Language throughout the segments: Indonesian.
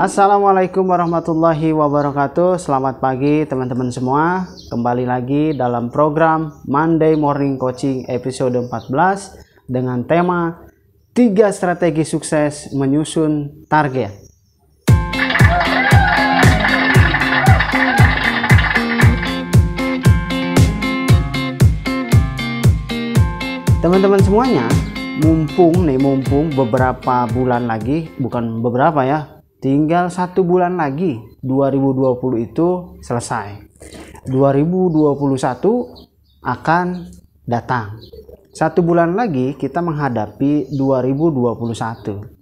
Assalamualaikum warahmatullahi wabarakatuh. Selamat pagi teman-teman semua. Kembali lagi dalam program Monday Morning Coaching episode 14 Dengan tema 3 strategi sukses menyusun target. Teman-teman semuanya Mumpung nih mumpung beberapa bulan lagi Bukan beberapa ya tinggal satu bulan lagi 2020 itu selesai. 2021 akan datang. Satu bulan lagi kita menghadapi 2021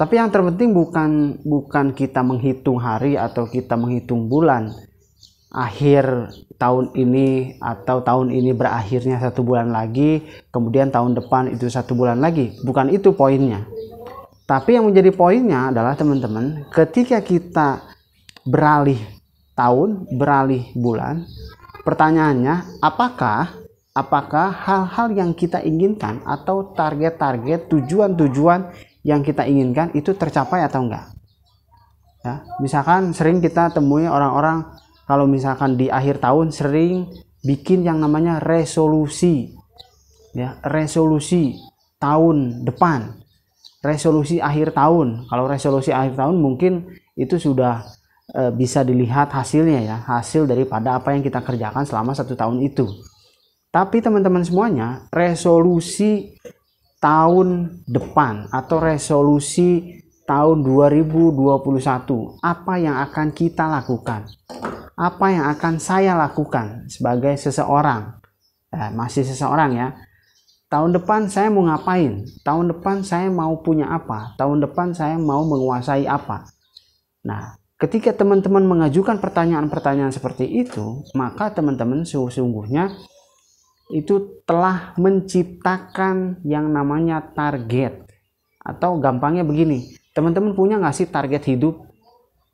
tapi yang terpenting bukan bukan kita menghitung hari atau kita menghitung bulan. Akhir tahun ini atau tahun ini berakhirnya satu bulan lagi kemudian tahun depan itu satu bulan lagi. Bukan itu poinnya tapi yang menjadi poinnya adalah teman-teman, ketika kita beralih tahun, beralih bulan, pertanyaannya apakah apakah hal-hal yang kita inginkan atau target-target tujuan-tujuan yang kita inginkan itu tercapai atau enggak? Ya, misalkan sering kita temui orang-orang kalau misalkan di akhir tahun sering bikin yang namanya resolusi. Ya, resolusi tahun depan resolusi akhir tahun. Kalau resolusi akhir tahun mungkin itu sudah e, bisa dilihat hasilnya ya, hasil daripada apa yang kita kerjakan selama satu tahun itu. Tapi teman-teman semuanya, resolusi tahun depan atau resolusi tahun 2021, apa yang akan kita lakukan? Apa yang akan saya lakukan sebagai seseorang? Eh, masih seseorang ya tahun depan saya mau ngapain? Tahun depan saya mau punya apa? Tahun depan saya mau menguasai apa? Nah ketika teman-teman mengajukan pertanyaan-pertanyaan seperti itu maka teman-teman sesungguhnya itu telah menciptakan yang namanya target. Atau gampangnya begini teman-teman punya nggak sih target hidup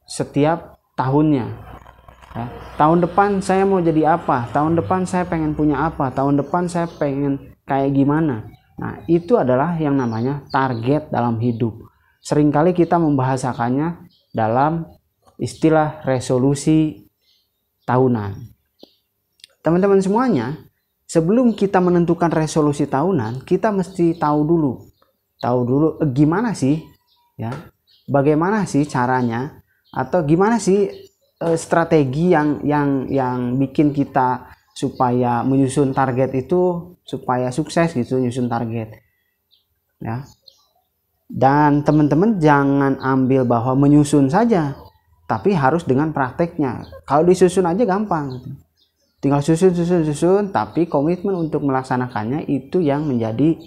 setiap tahunnya? Ya, tahun depan saya mau jadi apa? Tahun depan saya pengen punya apa? Tahun depan saya pengen kayak gimana. Nah, itu adalah yang namanya target dalam hidup. Seringkali kita membahasakannya dalam istilah resolusi tahunan. Teman-teman semuanya, sebelum kita menentukan resolusi tahunan, kita mesti tahu dulu. Tahu dulu eh, gimana sih ya? Bagaimana sih caranya atau gimana sih eh, strategi yang yang yang bikin kita supaya menyusun target itu supaya sukses gitu menyusun target. Ya. Dan teman-teman jangan ambil bahwa menyusun saja tapi harus dengan prakteknya. Kalau disusun aja gampang gitu. tinggal susun susun susun tapi komitmen untuk melaksanakannya itu yang menjadi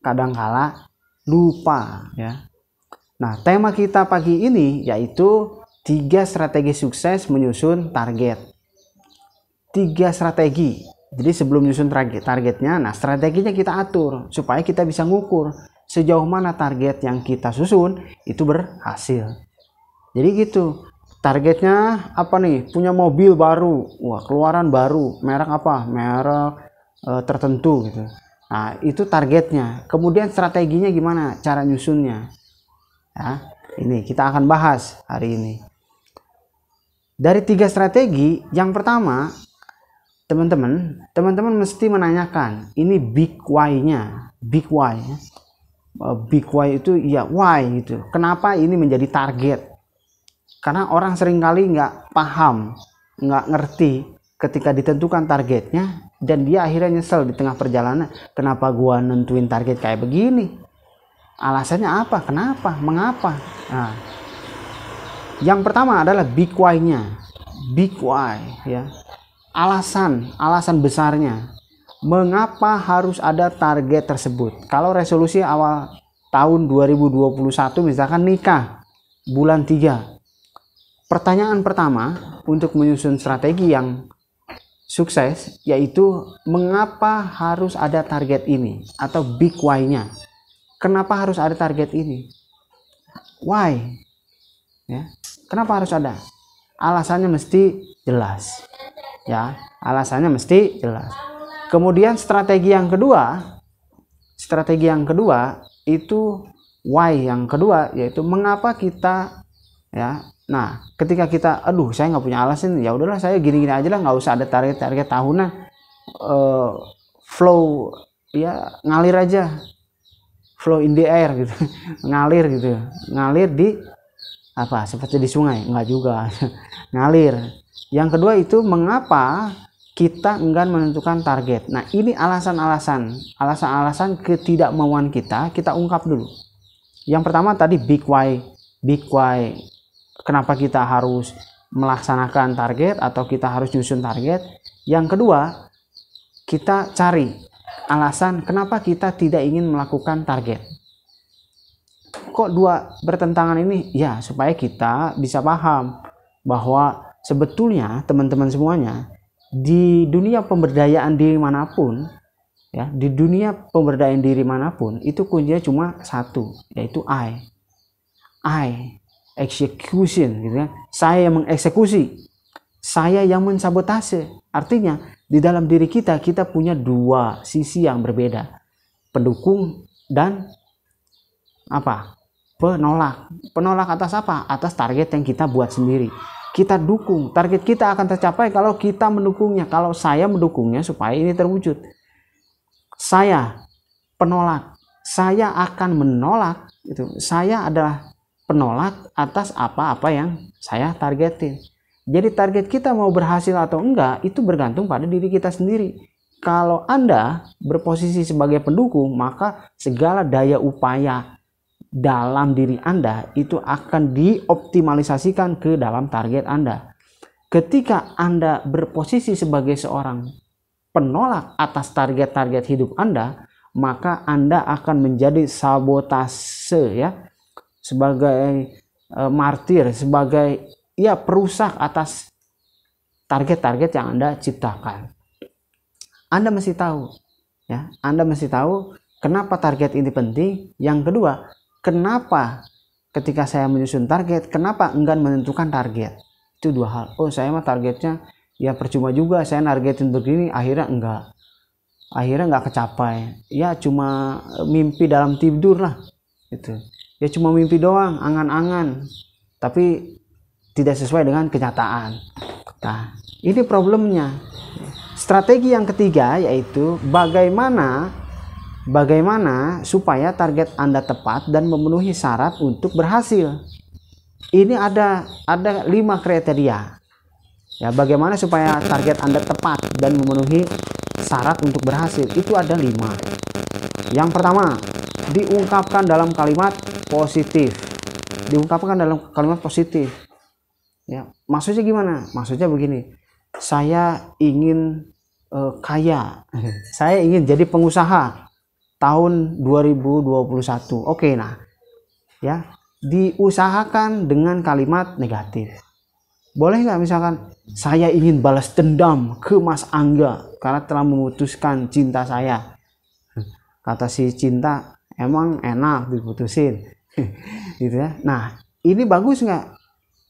kadangkala lupa ya. Nah tema kita pagi ini yaitu tiga strategi sukses menyusun target. Tiga strategi. Jadi sebelum nyusun target targetnya, nah strateginya kita atur supaya kita bisa ngukur sejauh mana target yang kita susun itu berhasil. Jadi gitu. Targetnya apa nih? Punya mobil baru, wah keluaran baru, merek apa? Merek e, tertentu gitu. Nah itu targetnya. Kemudian strateginya gimana? Cara nyusunnya. Ya, ini kita akan bahas hari ini. Dari tiga strategi, yang pertama teman-teman, teman-teman mesti menanyakan ini big why-nya, big why. Ya. Eh, big why itu ya why gitu. Kenapa ini menjadi target? Karena orang sering kali nggak paham, nggak ngerti ketika ditentukan targetnya dan dia akhirnya nyesel di tengah perjalanan. Kenapa gua nentuin target kayak begini? Alasannya apa? Kenapa? Mengapa? Nah, yang pertama adalah big why-nya. Big why ya alasan, alasan besarnya. Mengapa harus ada target tersebut? Kalau resolusi awal tahun 2021 misalkan nikah bulan 3. Pertanyaan pertama untuk menyusun strategi yang sukses yaitu mengapa harus ada target ini atau big why-nya. Kenapa harus ada target ini? Why? Ya. Kenapa harus ada? Alasannya mesti jelas ya. Alasannya mesti jelas. Kemudian strategi yang kedua strategi yang kedua itu why yang kedua yaitu mengapa kita ya. Nah ketika kita aduh saya nggak punya alasan ya udahlah saya gini-gini aja lah nggak usah ada target-target tahunan. Uh, flow ya ngalir aja. Flow in the air gitu ngalir gitu ngalir di apa seperti di sungai nggak juga ngalir yang kedua itu mengapa kita enggan menentukan target. Nah, ini alasan-alasan, alasan-alasan ketidakmauan kita, kita ungkap dulu. Yang pertama tadi big why, big why. Kenapa kita harus melaksanakan target atau kita harus nyusun target? Yang kedua, kita cari alasan kenapa kita tidak ingin melakukan target. Kok dua bertentangan ini? Ya, supaya kita bisa paham bahwa sebetulnya teman-teman semuanya di dunia pemberdayaan diri mana pun ya di dunia pemberdayaan diri mana pun itu kuncinya cuma satu yaitu I. I execution gitu kan? Saya yang mengeksekusi. Saya yang mensabotase. Artinya di dalam diri kita kita punya dua sisi yang berbeda. Pendukung dan apa penolak penolak atas apa atas target yang kita buat sendiri kita dukung. Target kita akan tercapai kalau kita mendukungnya. Kalau saya mendukungnya supaya ini terwujud. Saya penolak. Saya akan menolak itu. Saya adalah penolak atas apa-apa yang saya targetin. Jadi target kita mau berhasil atau enggak itu bergantung pada diri kita sendiri. Kalau Anda berposisi sebagai pendukung, maka segala daya upaya dalam diri Anda itu akan dioptimalisasikan ke dalam target Anda. Ketika Anda berposisi sebagai seorang penolak atas target-target hidup Anda, maka Anda akan menjadi sabotase ya sebagai e, martir, sebagai ya perusak atas target-target yang Anda ciptakan. Anda mesti tahu ya, Anda mesti tahu kenapa target ini penting. Yang kedua, kenapa ketika saya menyusun target kenapa enggan menentukan target? Itu dua hal. Oh saya mah targetnya ya percuma juga saya nargetin begini akhirnya enggak. Akhirnya enggak kecapai. Ya cuma e, mimpi dalam tidur lah itu ya cuma mimpi doang angan-angan. Tapi tidak sesuai dengan kenyataan. Nah ini problemnya. Strategi yang ketiga yaitu bagaimana Bagaimana supaya target Anda tepat dan memenuhi syarat untuk berhasil? Ini ada ada lima kriteria. Ya, bagaimana supaya target Anda tepat dan memenuhi syarat untuk berhasil? Itu ada lima. Yang pertama, diungkapkan dalam kalimat positif. Diungkapkan dalam kalimat positif. Ya, maksudnya gimana? Maksudnya begini. Saya ingin uh, kaya. Saya ingin jadi pengusaha tahun 2021. Oke, nah. Ya, diusahakan dengan kalimat negatif. Boleh nggak misalkan saya ingin balas dendam ke Mas Angga karena telah memutuskan cinta saya. Kata si cinta, emang enak diputusin. gitu ya. Nah, ini bagus nggak?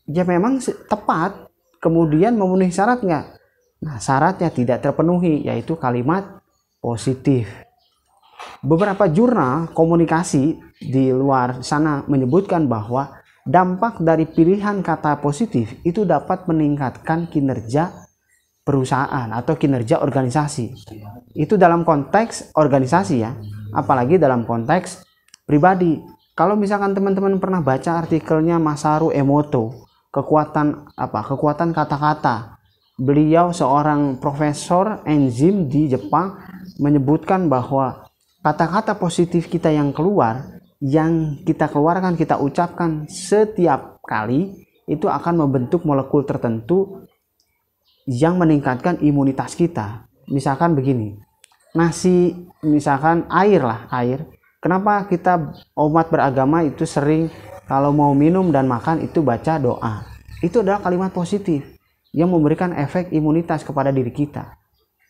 Ya memang tepat, kemudian memenuhi syarat nggak? Nah, syaratnya tidak terpenuhi, yaitu kalimat positif. Beberapa jurnal komunikasi di luar sana menyebutkan bahwa dampak dari pilihan kata positif itu dapat meningkatkan kinerja perusahaan atau kinerja organisasi. Itu dalam konteks organisasi ya, apalagi dalam konteks pribadi. Kalau misalkan teman-teman pernah baca artikelnya Masaru Emoto, kekuatan apa? Kekuatan kata-kata. Beliau seorang profesor enzim di Jepang menyebutkan bahwa kata-kata positif kita yang keluar yang kita keluarkan kita ucapkan setiap kali itu akan membentuk molekul tertentu yang meningkatkan imunitas kita. Misalkan begini nasi misalkan air lah air. Kenapa kita umat beragama itu sering kalau mau minum dan makan itu baca doa? Itu adalah kalimat positif yang memberikan efek imunitas kepada diri kita.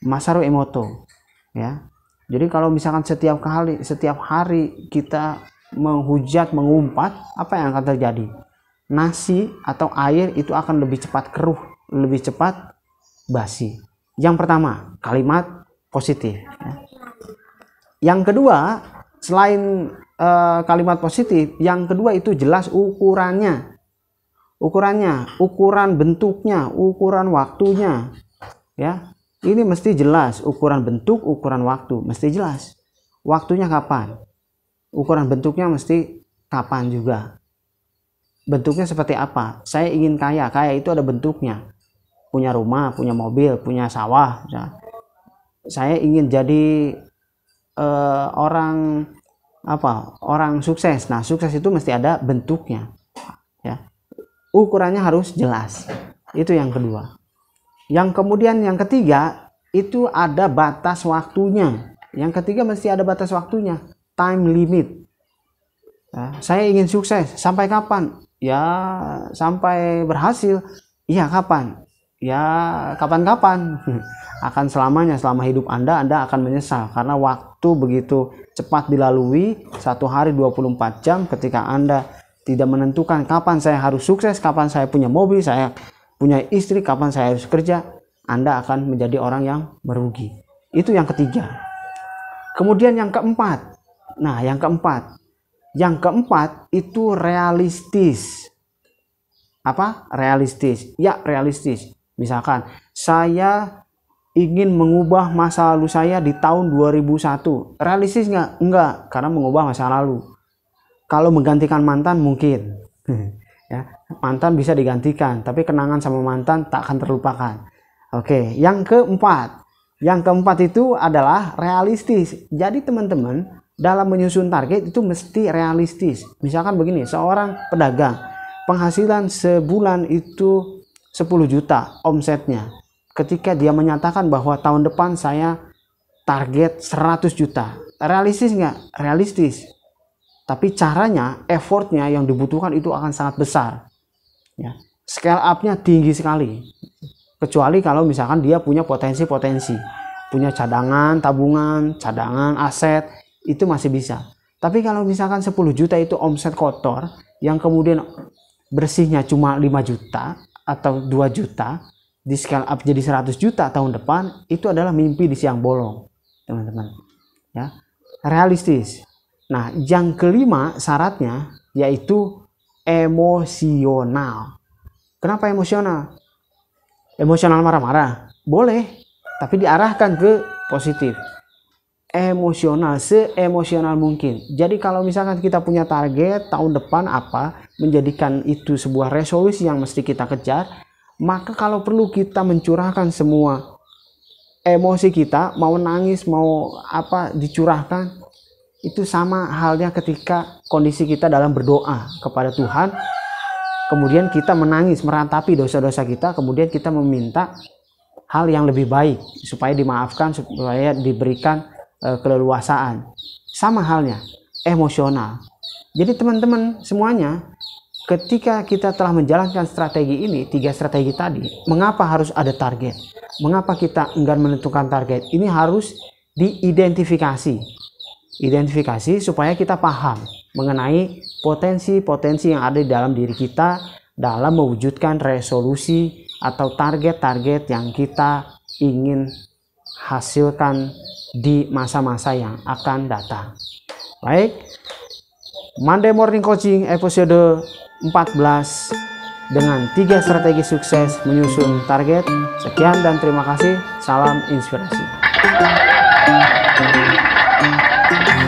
Masaru Emoto ya jadi kalau misalkan setiap kali, setiap hari kita menghujat, mengumpat, apa yang akan terjadi? Nasi atau air itu akan lebih cepat keruh, lebih cepat basi. Yang pertama, kalimat positif. Ya. Yang kedua, selain uh, kalimat positif, yang kedua itu jelas ukurannya. ukurannya ukuran bentuknya ukuran waktunya ya ini mesti jelas ukuran bentuk ukuran waktu mesti jelas. Waktunya kapan? Ukuran bentuknya mesti kapan juga? Bentuknya seperti apa? Saya ingin kaya kaya itu ada bentuknya. Punya rumah punya mobil punya sawah ya. saya ingin jadi uh, orang apa orang sukses. Nah sukses itu mesti ada bentuknya ya. Ukurannya harus jelas. Itu yang kedua yang kemudian yang ketiga itu ada batas waktunya. Yang ketiga mesti ada batas waktunya. Time limit. Ya, saya ingin sukses. Sampai kapan? Ya sampai berhasil. Iya kapan? Ya kapan-kapan. Akan selamanya selama hidup Anda Anda akan menyesal. Karena waktu begitu cepat dilalui satu hari 24 jam ketika Anda tidak menentukan kapan saya harus sukses kapan saya punya mobil saya punya istri kapan saya harus kerja Anda akan menjadi orang yang merugi. Itu yang ketiga. Kemudian yang keempat. Nah yang keempat. Yang keempat itu realistis. Apa? Realistis. Ya realistis. Misalkan saya ingin mengubah masa lalu saya di tahun 2001 realistis nggak? Enggak karena mengubah masa lalu. Kalau menggantikan mantan mungkin ya mantan bisa digantikan tapi kenangan sama mantan tak akan terlupakan. Oke yang keempat. Yang keempat itu adalah realistis. Jadi teman-teman dalam menyusun target itu mesti realistis. Misalkan begini seorang pedagang penghasilan sebulan itu 10 juta omsetnya. Ketika dia menyatakan bahwa tahun depan saya target 100 juta. Realistis nggak? Realistis tapi caranya effortnya yang dibutuhkan itu akan sangat besar. Ya. Scale upnya tinggi sekali. Kecuali kalau misalkan dia punya potensi-potensi. Punya cadangan tabungan cadangan aset itu masih bisa. Tapi kalau misalkan 10 juta itu omset kotor yang kemudian bersihnya cuma 5 juta atau 2 juta di scale up jadi 100 juta tahun depan itu adalah mimpi di siang bolong teman-teman. Ya. Realistis nah yang kelima syaratnya yaitu emosional. Kenapa emosional? Emosional marah-marah? Boleh tapi diarahkan ke positif. Emosional seemosional mungkin. Jadi kalau misalkan kita punya target tahun depan apa menjadikan itu sebuah resolusi yang mesti kita kejar maka kalau perlu kita mencurahkan semua emosi kita mau nangis mau apa dicurahkan itu sama halnya ketika kondisi kita dalam berdoa kepada Tuhan kemudian kita menangis merantapi dosa-dosa kita kemudian kita meminta hal yang lebih baik supaya dimaafkan supaya diberikan e, keleluasaan sama halnya emosional jadi teman-teman semuanya ketika kita telah menjalankan strategi ini, tiga strategi tadi, mengapa harus ada target? Mengapa kita enggan menentukan target? Ini harus diidentifikasi. Identifikasi supaya kita paham mengenai potensi-potensi yang ada di dalam diri kita dalam mewujudkan resolusi atau target-target yang kita ingin hasilkan di masa-masa yang akan datang. Baik, Monday Morning Coaching episode 14 dengan tiga strategi sukses menyusun target. Sekian dan terima kasih. Salam inspirasi. Thank you.